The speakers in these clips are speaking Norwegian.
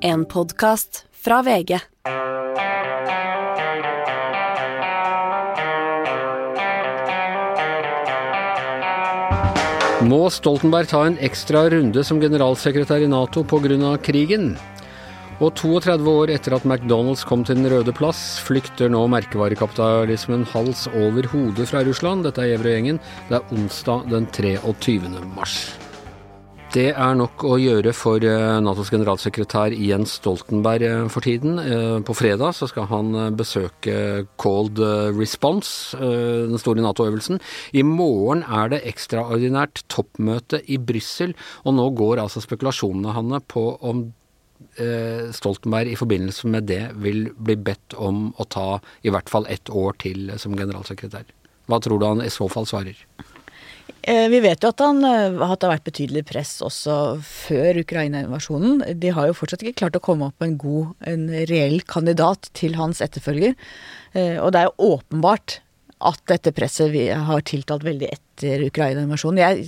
En podkast fra VG. Må Stoltenberg ta en ekstra runde som generalsekretær i Nato pga. krigen? Og 32 år etter at McDonald's kom til Den røde plass, flykter nå merkevarekapitalismen hals over hodet fra Russland. Dette er Gjevrøy-gjengen. Det er onsdag den 23. mars. Det er nok å gjøre for eh, Natos generalsekretær Jens Stoltenberg eh, for tiden. Eh, på fredag så skal han besøke Cold Response, den store Nato-øvelsen. I morgen er det ekstraordinært toppmøte i Brussel, og nå går altså spekulasjonene Hanne, på om Stoltenberg i forbindelse med det vil bli bedt om å ta i hvert fall ett år til som generalsekretær. Hva tror du han i så fall svarer? Eh, vi vet jo at, han, hadde det har vært betydelig press også før Ukraina-invasjonen. De har jo fortsatt ikke klart å komme opp med en god, en reell kandidat til hans etterfølger. Eh, og det er jo åpenbart at dette presset vi har tiltalt veldig etter Ukraina-invasjonen.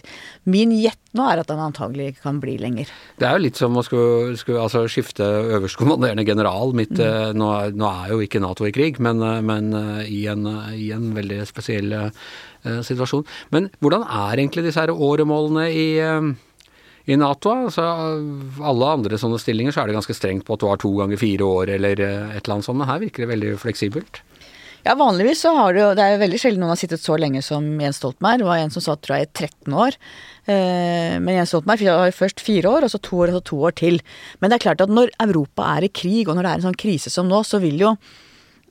Min gjett nå er at den antagelig kan bli lenger. Det er jo litt som å skulle, skulle altså skifte øverstkommanderende general midt mm. nå, nå, er jo ikke Nato i krig, men, men i, en, i, en, veldig spesiell uh, situasjon. Men hvordan er egentlig disse her åremålene i uh, i Nato, altså alle andre sånne stillinger, så er det ganske strengt på at du har to ganger fire år eller et eller annet sånt, her virker det veldig fleksibelt. Ja, vanligvis så har det jo Det er jo veldig sjelden noen har sittet så lenge som Jens Stoltenberg. Det var en som satt tror jeg i 13 år. Eh, men Jens Stoltenberg var først fire år, og så to år, og så to år til. Men det er klart at når Europa er i krig, og når det er en sånn krise som nå, så vil jo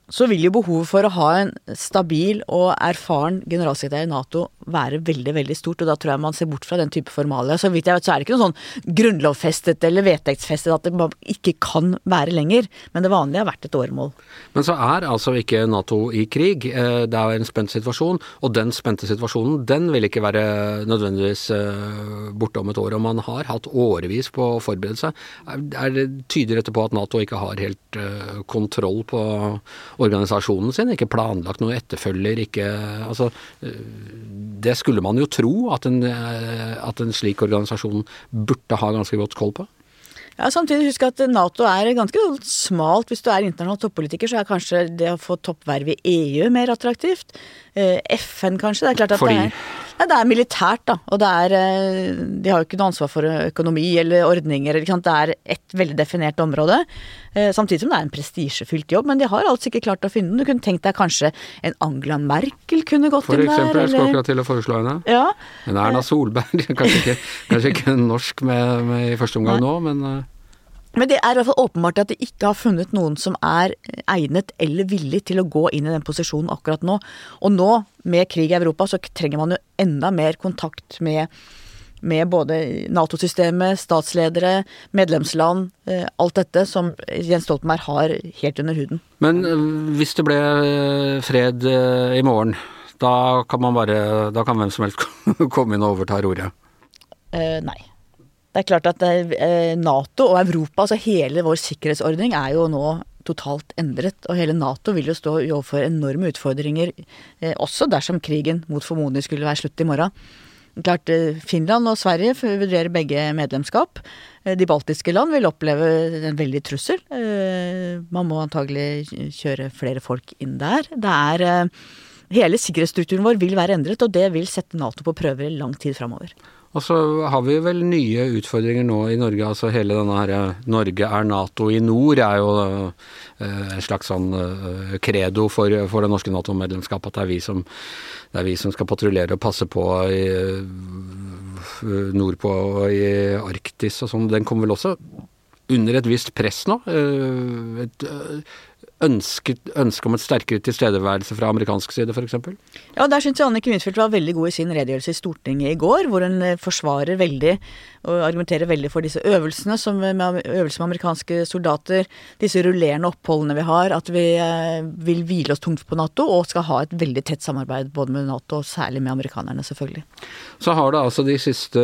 så vil jo behovet for å ha en stabil og erfaren generalsekretær i Nato være veldig veldig stort, og da tror jeg man ser bort fra den type formalia. Så vidt jeg vet så er det ikke noe sånn grunnlovfestet eller vedtektsfestet at det ikke kan være lenger, men det vanlige har vært et åremål. Men så er altså ikke Nato i krig, eh, det er en spent situasjon, og den spente situasjonen den vil ikke være nødvendigvis eh, borte om et år. Og man har hatt årevis på å forberede seg. Er det tyder dette på at Nato ikke har helt eh, kontroll på organisasjonen sin, ikke planlagt noe etterfølger, ikke Altså, det skulle man jo tro at en, at en slik organisasjon burde ha ganske godt koll på. Ja, Samtidig husk at Nato er ganske smalt. Hvis du er internasjonal toppolitiker, så er kanskje det å få toppverv i EU mer attraktivt. Eh, FN, kanskje. Det er klart at Fordi? det er, det er militært, da. Og det er eh, De har jo ikke noe ansvar for økonomi eller ordninger. Det er et veldig definert område. Eh, samtidig som det er en prestisjefylt jobb. Men de har altså ikke klart å finne den. Du kunne tenkt deg kanskje en Angela Merkel kunne gått for inn der. For eksempel. Jeg skal akkurat til å foreslå henne. Ja. Men Erna Solberg, kanskje ikke, kanskje ikke norsk med, med i første omgang Nei. nå, men men det er i hvert fall åpenbart at de ikke har funnet noen som er egnet eller villig til å gå inn i den posisjonen akkurat nå. Og nå, med krig i Europa, så trenger man jo enda mer kontakt med, med både Nato-systemet, statsledere, medlemsland, eh, alt dette som Jens Stoltenberg har helt under huden. Men eh, hvis det ble eh, fred i morgen, da kan man bare Da kan hvem som helst komme inn og overta roret? Uh, nei. Det er klart at eh, Nato og Europa, altså hele vår sikkerhetsordning, er jo nå totalt endret. Og hele Nato vil jo stå overfor enorme utfordringer, eh, også dersom krigen mot formodning skulle være slutt i morgen. Klart eh, Finland og Sverige vurderer begge medlemskap. De baltiske land vil oppleve en veldig trussel. Man må antagelig kjøre flere folk inn der. Det er Hele sikkerhetsstrukturen vår vil være endret, og det vil sette Nato på prøver i lang tid framover. Og så har vi vel nye utfordringer nå i Norge. altså Hele denne her eh, 'Norge er Nato i nord' er jo uh, en slags sånn uh, credo for, for, det norske Nato-medlemskapet. At det er vi som, det er vi som skal patruljere og passe på i, nordpå i Arktis og sånn. Den kommer vel også under et visst press nå. Et, ønske, ønske om et sterkere tilstedeværelse fra amerikansk side, f.eks.? Ja, der syns jeg Anniken Huitfeldt var veldig god i sin redegjørelse i Stortinget i går, hvor hun eh, forsvarer veldig og argumenterer veldig for disse øvelsene, som med øvelser med amerikanske soldater, disse rullerende oppholdene vi har, at vi eh, vil hvile oss tungt på Nato og skal ha et veldig tett samarbeid både med Nato og særlig med amerikanerne, selvfølgelig. Så har det altså de siste,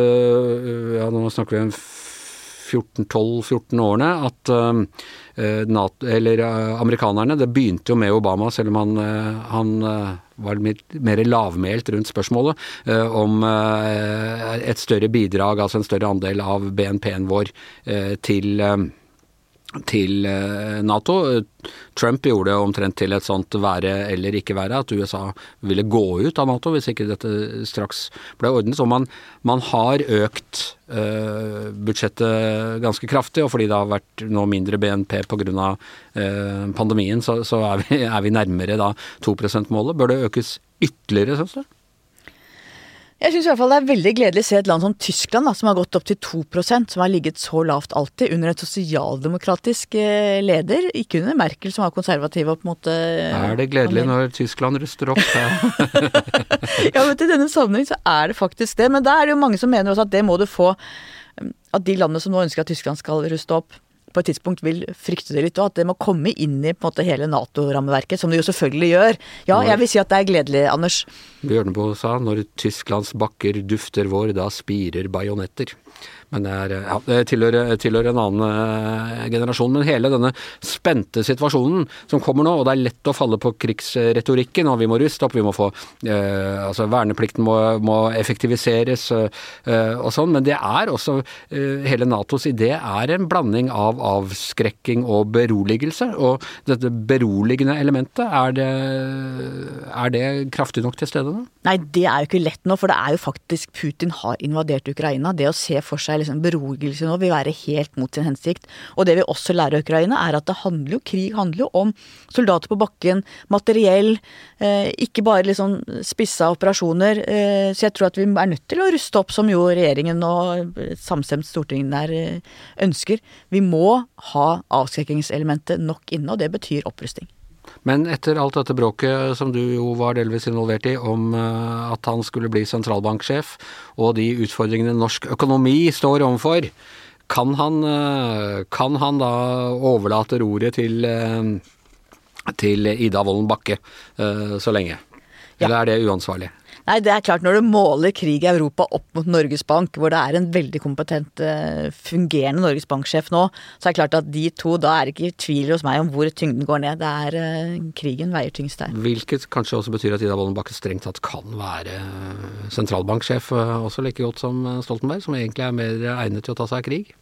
ja nå snakker vi om 14-12-14 årene at uh, NATO, eller uh, amerikanerne Det begynte jo med Obama, selv om han, uh, han var mer lavmælt rundt spørsmålet om et større bidrag, altså en større andel av BNP-en vår til til eh, Nato. Trump gjorde det omtrent til et sånt være eller ikke være, at USA ville gå ut av Nato hvis ikke dette straks ble ordnet. Så man, man har økt uh, budsjettet ganske kraftig, og fordi det har vært nå mindre BNP pga. Uh, pandemien, så, så er, vi, er, vi, nærmere da 2 %-målet. Bør det økes ytterligere, syns du? Jeg syns det er veldig gledelig å se et land som Tyskland, da, som har gått opp til 2% som har ligget så lavt alltid, under en sosialdemokratisk eh, leder. Ikke under Merkel, som var konservativ og på en måte Er det gledelig når Tyskland ruster opp? ja, men i denne sammenheng så er det faktisk det. Men da er det jo mange som mener også at det må du få At de landene som nå ønsker at Tyskland skal ruste opp, på et tidspunkt vil frykte det litt, og at det må komme inn i måte hele Nato-rammeverket, som det jo selvfølgelig gjør. Ja, jeg vil si at det er gledelig, Anders. Bjørneboe sa når Tysklands bakker dufter vår, da spirer bajonetter. Men det, er, ja, det tilhører, tilhører, en annen uh, generasjon. Men hele denne spente situasjonen som kommer nå, og det er lett å falle på krigsretorikken, og vi må ruste opp, vi må få eh, Altså verneplikten må, må effektiviseres eh, og sånn, men det er også Hele Natos idé er en blanding av avskrekking og beroligelse. Og dette beroligende elementet, er det, er det kraftig nok til stede nå? Nei, det er jo ikke lett nå, for det er jo faktisk Putin har invadert Ukraina. Det å se for seg liksom beroligelse nå vil være helt mot sin hensikt. Og det vi også lærer Ukraina, er at det handler jo, krig handler jo om soldater på bakken, materiell, eh, ikke bare liksom spissa operasjoner. Eh, så jeg tror at vi er nødt til å ruste opp, som jo regjeringen og samstemt Stortinget der eh, ønsker. Vi må ha avskrekkingselementet nok inne, og det betyr opprusting. Men etter alt dette bråket som du jo var delvis involvert i, om eh, at han skulle bli sentralbanksjef, og de utfordringene norsk økonomi står overfor, kan han, eh, kan han da overlate roret til, eh, til Ida Wolden Bakke så lenge? Eller er det uansvarlig? Nei, det er klart når du måler krig i Europa opp mot Norges Bank, hvor det er en veldig kompetent, eh, fungerende Norges Bank-sjef nå, så er det klart at de to, da er det ikke tvil hos meg om hvor tyngden går ned. Det er uh, krigen veier tyngst der. Hvilket kanskje også betyr at Ida Wollenbakke strengt tatt kan være sentralbanksjef også like godt som Stoltenberg, som egentlig er mer egnet til å ta seg av krig?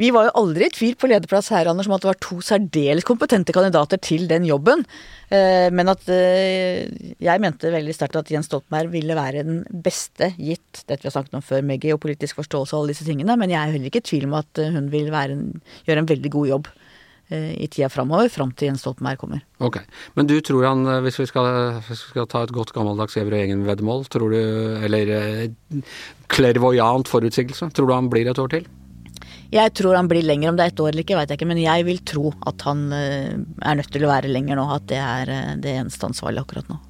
Vi var jo aldri i tvil på lederplass her, Anders, om at det var to særdeles kompetente kandidater til den jobben. Eh, men at eh, jeg mente veldig sterkt at Jens Stoltenberg ville være den beste, gitt dette vi har snakket om før, med geopolitisk forståelse og alle disse tingene. Men jeg er heller ikke i tvil om at eh, hun vil en, gjøre en veldig god jobb i tida framover, fram til Jens Stoltenberg kommer. Ok, Men du tror han, hvis vi skal, hvis vi skal ta et godt gammeldags Evre Engen-veddemål, tror du, eller klervoyant forutsigelse, tror du han blir et år til? Jeg tror han blir lenger, om det er ett år eller ikke, vet jeg ikke. Men jeg vil tro at han eh, er nødt til å være lenger nå. At det er eh, det eneste ansvarlige akkurat nå.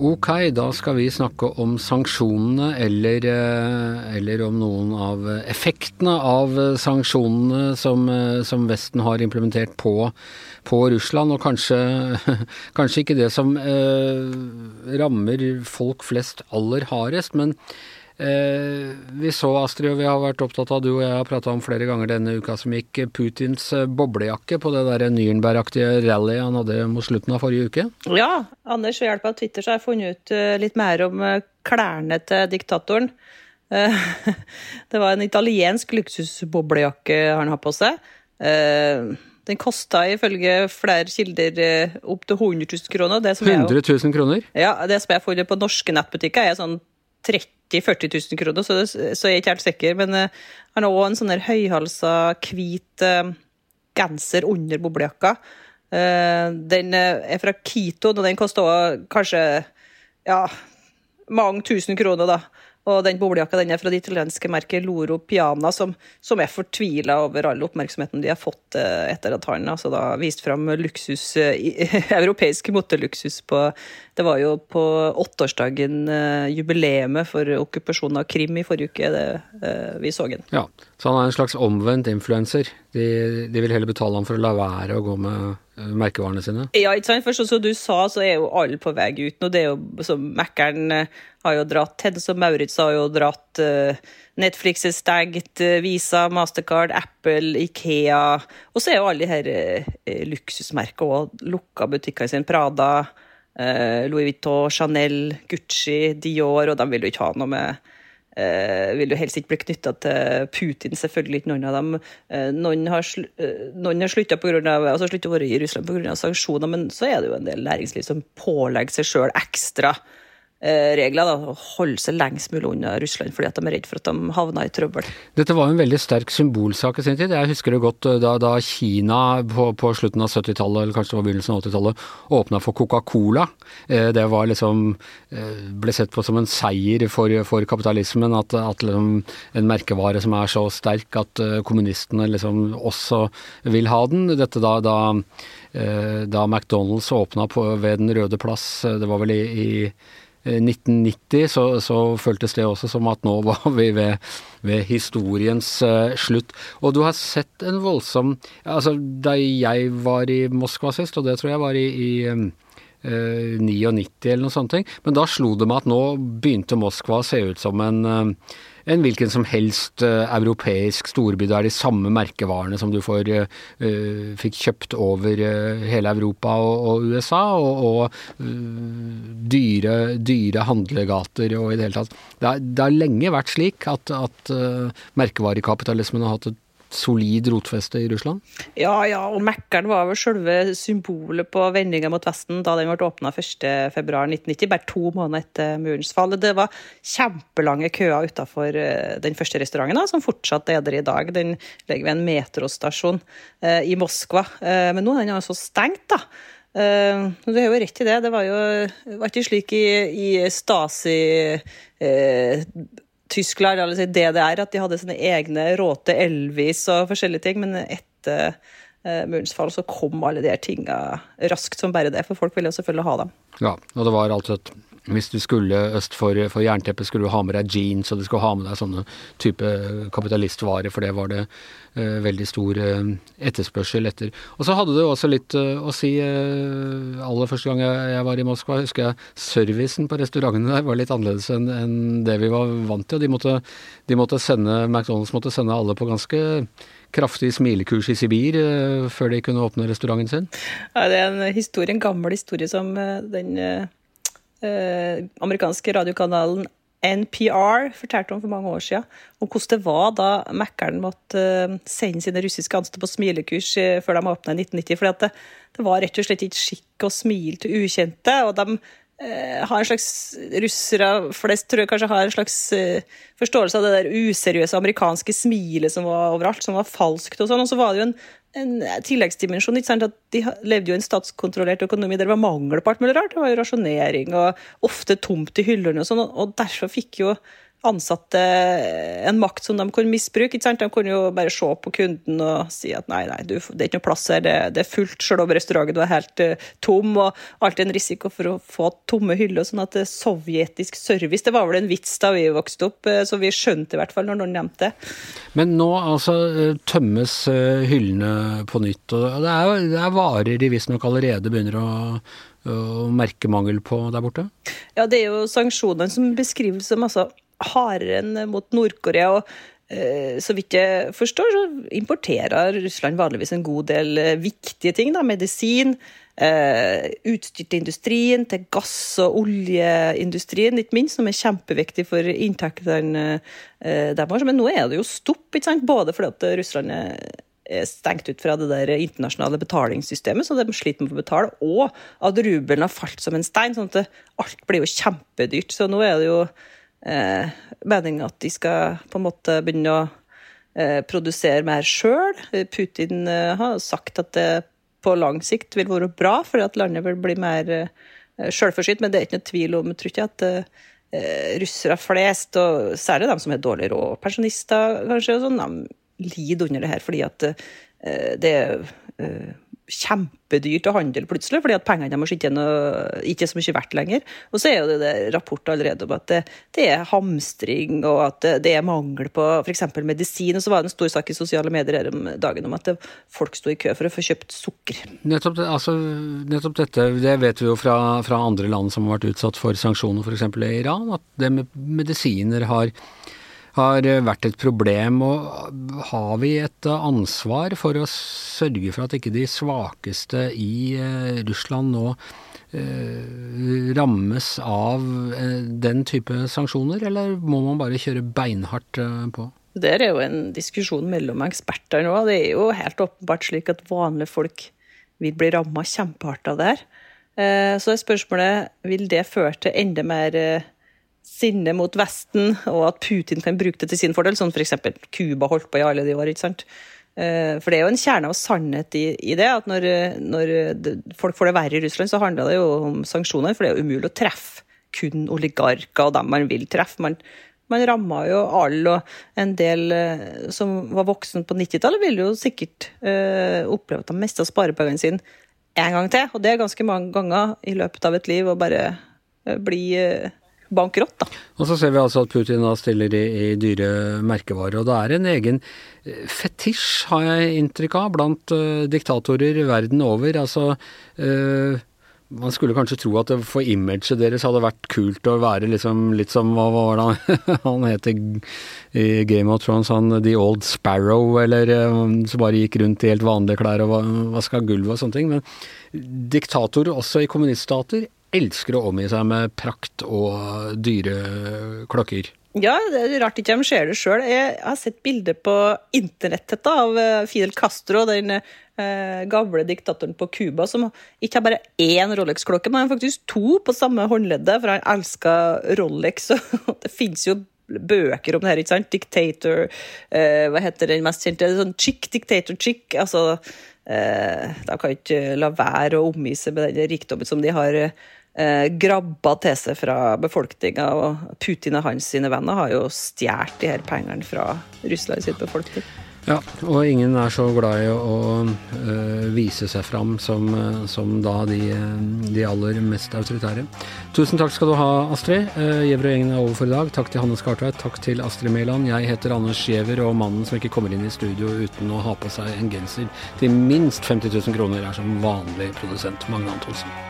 Ok, da skal vi snakke om sanksjonene, eller, eh, eller om noen av effektene av sanksjonene som, som Vesten har implementert på, på Russland. Og kanskje, kanskje, ikke det som eh, rammer folk flest aller hardest, men Eh, vi så, Astrid, og vi har vært opptatt av, du og jeg har prata om flere ganger denne uka som gikk, Putins eh, boblejakke på det der Nürnberg-aktige rallyet han hadde mot slutten av forrige uke? Ja, Anders, ved hjelp av Twitter så har jeg funnet ut eh, litt mer om klærne til diktatoren. Det var en italiensk luksusboblejakke han har på seg. Den kosta ifølge flere kilder opptil 100 000 kroner. 100 000 kroner? Ja, det som jeg har funnet på norske nettbutikker, er sånn 30 40 000 kroner, så, det, så jeg er ikke helt sikker. Men uh, han har òg en sånn høyhalsa, hvit uh, genser under boblejakka. Uh, den er fra Kito, og den koster kanskje ja, mange tusen kroner, da. Og den boblejakka den er fra det italienske merket Loro Piana, som, som er fortvila over all oppmerksomheten de har fått eh, etter at han altså da viste fram luksus, eh, europeisk moteluksus på Det var jo på åtteårsdagen, eh, jubileet for okkupasjonen av Krim i forrige uke, det, vi så den. Ja, så han er en slags omvendt influenser. De, de vil heller betale ham for å la være å gå med merkevarene sine? Ja, ikke sant. For sånn som du sa, så er jo alle på vei ut nå. Det er jo så Mækkern eh, har jo dratt, Hedde og Maurits har jo dratt, eh, Netflix er stengt, eh, Visa, Mastercard, Apple, Ikea. Og så er jo alle de her luksusmerkene òg lukka butikker sine. Prada, Louis Vuitton, Chanel, Gucci, Dior, og de vil jo ikke ha noe med eh, vil jo helst ikke bli knytta til Putin, selvfølgelig ikke noen av dem. Eh, noen har, sl eh, noen har slutta altså å være i Russland pga. sanksjoner, men så er det jo en del næringsliv som pålegger seg sjøl ekstra regler. da, holde seg lengst mulig unna Russland fordi at de er redd for at de havner i trøbbel. Dette var en veldig sterk symbolsak i sin tid. Jeg husker det godt eh, da, da Kina på, på, slutten av 70-tallet, eller kanskje det var begynnelsen av 80-tallet, åpna for Coca-Cola. Eh, det var liksom ble sett på som en seier for, for kapitalismen. At, at liksom en merkevare som er så sterk at kommunistene liksom også vil ha den. Dette da, da, da McDonald's åpna ved Den røde plass, det var vel i, i 1990 så, så, føltes det også som at nå var vi ved, ved historiens uh, slutt. Og du har sett en voldsom Altså, da jeg var i Moskva sist, og det tror jeg var i, i uh, 99 eller noe sånt, men da slo det meg at nå begynte Moskva å se ut som en uh, en hvilken som helst uh, europeisk storby. Det er de samme merkevarene som du får, uh, fikk kjøpt over uh, hele Europa og, og USA, og, og dyre, dyre, handlegater og i det hele tatt. Det, det har lenge vært slik at, at merkevarekapitalismen har hatt et solid rotfeste i Russland? Ja, ja, og Mækkern var vel selve symbolet på vendinga mot Vesten da den ble åpna 1.2.1990, bare to måneder etter murens fall. Det var kjempelange køer utafor eh, den første restauranten, som fortsatt er der i dag. Den ligger ved en metrostasjon eh, i Moskva. Eh, men nå er den altså stengt, da. Uh, du har jo rett i det. Det var jo var ikke slik i, i Stasi uh, Tyskland, eller DDR, at de hadde sine egne råte Elvis og forskjellige ting. Men etter eh, murens fall så kom alle de tinga raskt som bare det, for folk ville jo selvfølgelig ha dem. Ja, og det var altså et hvis du skulle øst for, for jernteppet, skulle du ha med deg jeans, og du skulle ha med deg sånne type kapitalistvarer, for det var det eh, veldig stor eh, etterspørsel etter. Og så hadde det også litt eh, å si eh, aller første gang jeg, jeg, var i Moskva, husker jeg servicen på restaurantene der var litt annerledes enn en det vi var vant til. De måtte, de måtte sende, McDonald's måtte sende alle på ganske kraftig smilekurs i Sibir eh, før de kunne åpne restauranten sin. Ja, det er en historie, en gammel historie som eh, den eh, amerikanske radiokanalen NPR fortalte om for mange år siden, om hvordan det var da Mækkern måtte eh, sende sine russiske ansatte på smilekurs eh, før de åpna i 1990. for det, det, var rett og slett ikke skikk å smile til ukjente. og de eh, har en slags Russere flest tror jeg kanskje har en slags forståelse av det der useriøse amerikanske smilet som var overalt, som var falskt og sånn. Og så var det jo en en tilleggsdimensjon. ikke sant, at De levde jo i en statskontrollert økonomi der det var mangel på alt mulig rart. Det var jo rasjonering og ofte tomt i hyllene og sånn. og Derfor fikk jo ansatte en makt som de kunne misbruke. ikke sant? De kunne jo bare se på kunden og si at nei, nei, du, det er ikke noe plass her, det, det er fullt selv om restauranten er helt uh, tom. Og alltid en risiko for å få tomme hyller. sånn at er sovjetisk service, det var vel en vits da vi vokste opp, uh, så vi skjønte i hvert fall når noen nevnte det. Men nå altså tømmes hyllene på nytt, og det er, det er varer de visstnok allerede begynner å å merke mangel på der borte? Ja, det er jo sanksjonene som beskrives som altså hardere enn mot Nord-Korea. og eh, så vidt jeg forstår, så importerer Russland vanligvis en god del eh, viktige ting. Da. Medisin, eh, utstyr til industrien, til gass- og oljeindustrien, ikke minst, som er kjempeviktig for inntektene deres. Men nå er det jo stopp, både fordi at Russland er stengt ut fra det der internasjonale betalingssystemet, så de sliter med å betale, og at rubelen har falt som en stein. sånn at alt blir jo kjempedyrt. Så nå er det jo eh, meninga at de skal på en måte begynne å eh, produsere mer sjøl. Putin eh, har sagt at det på lang sikt vil være bra, for at landet vil bli mer eh, sjølforsynt. Men det er ikke noe tvil om tror ikke at eh, russere flest, og særlig de som har dårlig råd, pensjonister kanskje, sånn, de lider under det her fordi at eh, det er eh, kjempedyrt å handle plutselig, fordi at pengene deres ikke, noe, ikke er så mye verdt lenger. Og så er jo det rapport allerede om at det, det, er hamstring, og at det, det er mangel på f.eks. medisin. Og så var det en stor sak i sosiale medier her om dagen om at det, folk sto i kø for å få kjøpt sukker. Nettopp, altså, nettopp dette, det vet vi jo fra, fra andre land som har vært utsatt for sanksjoner, f.eks. Iran, at det med medisiner har har vært et problem. Og har vi et ansvar for å sørge for at ikke de svakeste i eh, Russland nå eh, rammes av eh, den type sanksjoner, eller må man bare kjøre beinhardt eh, på? Det er jo en diskusjon mellom eksperter nå. Det er jo helt åpenbart slik at vanlige folk vil bli ramma kjempehardt av det her. Eh, Så er spørsmålet vil det føre til enda mer eh, sinne mot Vesten, og at Putin kan bruke det til sin fordel, som f.eks. Cuba holdt på i alle de år. ikke sant? Eh, For det er jo en kjerne av sannhet i, i det, at når, når folk får det verre i Russland, så handler det jo om sanksjoner, for det er jo umulig å treffe kun oligarker og dem man vil treffe. Man, man ramma jo alle, og en del eh, som var voksen på 90-tallet, ville jo sikkert eh, oppleve at de mista sparepengene sine en gang til. Og det er ganske mange ganger i løpet av et liv å bare eh, bli eh, bankerott, da. Og så ser vi altså at Putin da stiller i, i dyre merkevarer, og det er en egen eh, fetisj, har jeg inntrykk av, blant uh, diktatorer verden over. Altså uh, man skulle kanskje tro at det for imaget deres hadde vært kult å være liksom litt som Hva var det han, het i Game of Thrones? Han The Old Sparrow, eller som bare gikk rundt i helt vanlige klær og vaska gulvet og sånne ting. Men diktatorer, også i kommuniststater, elsker å omgi seg med prakt og dyre klokker. Ja, det er rart ikke de ser det sjøl. Jeg har sett bilder på internettet av eh, Fidel Castro, den eh, gamle diktatoren på Cuba, som ikke har bare én Rolex-klokke, men faktisk to på samme håndleddet, for han elsker Rolex. og det fins jo bøker om det her, ikke sant? Dictator eh, Hva heter den mest kjente? Sånn chick, dictator chick. Altså, eh, de kan ikke la være å omgi seg med den rikdommen som de har eh, grabba til seg fra befolkninga. Og Putin og hans sine venner har jo stjålet de her pengene fra Russland sitt befolkning. Ja, og ingen er så glad i å, å øh, vise seg fram som, øh, som da de, de aller mest autoritære. Tusen takk skal du ha, Astrid. Uh, og gjengen er over for i dag. Takk til Hanne Skartveit, takk til Astrid Mæland. Jeg heter Anders Giæver, og mannen som ikke kommer inn i studio uten å ha på seg en genser til minst 50 000 kroner, er som vanlig produsent Magne Antonsen.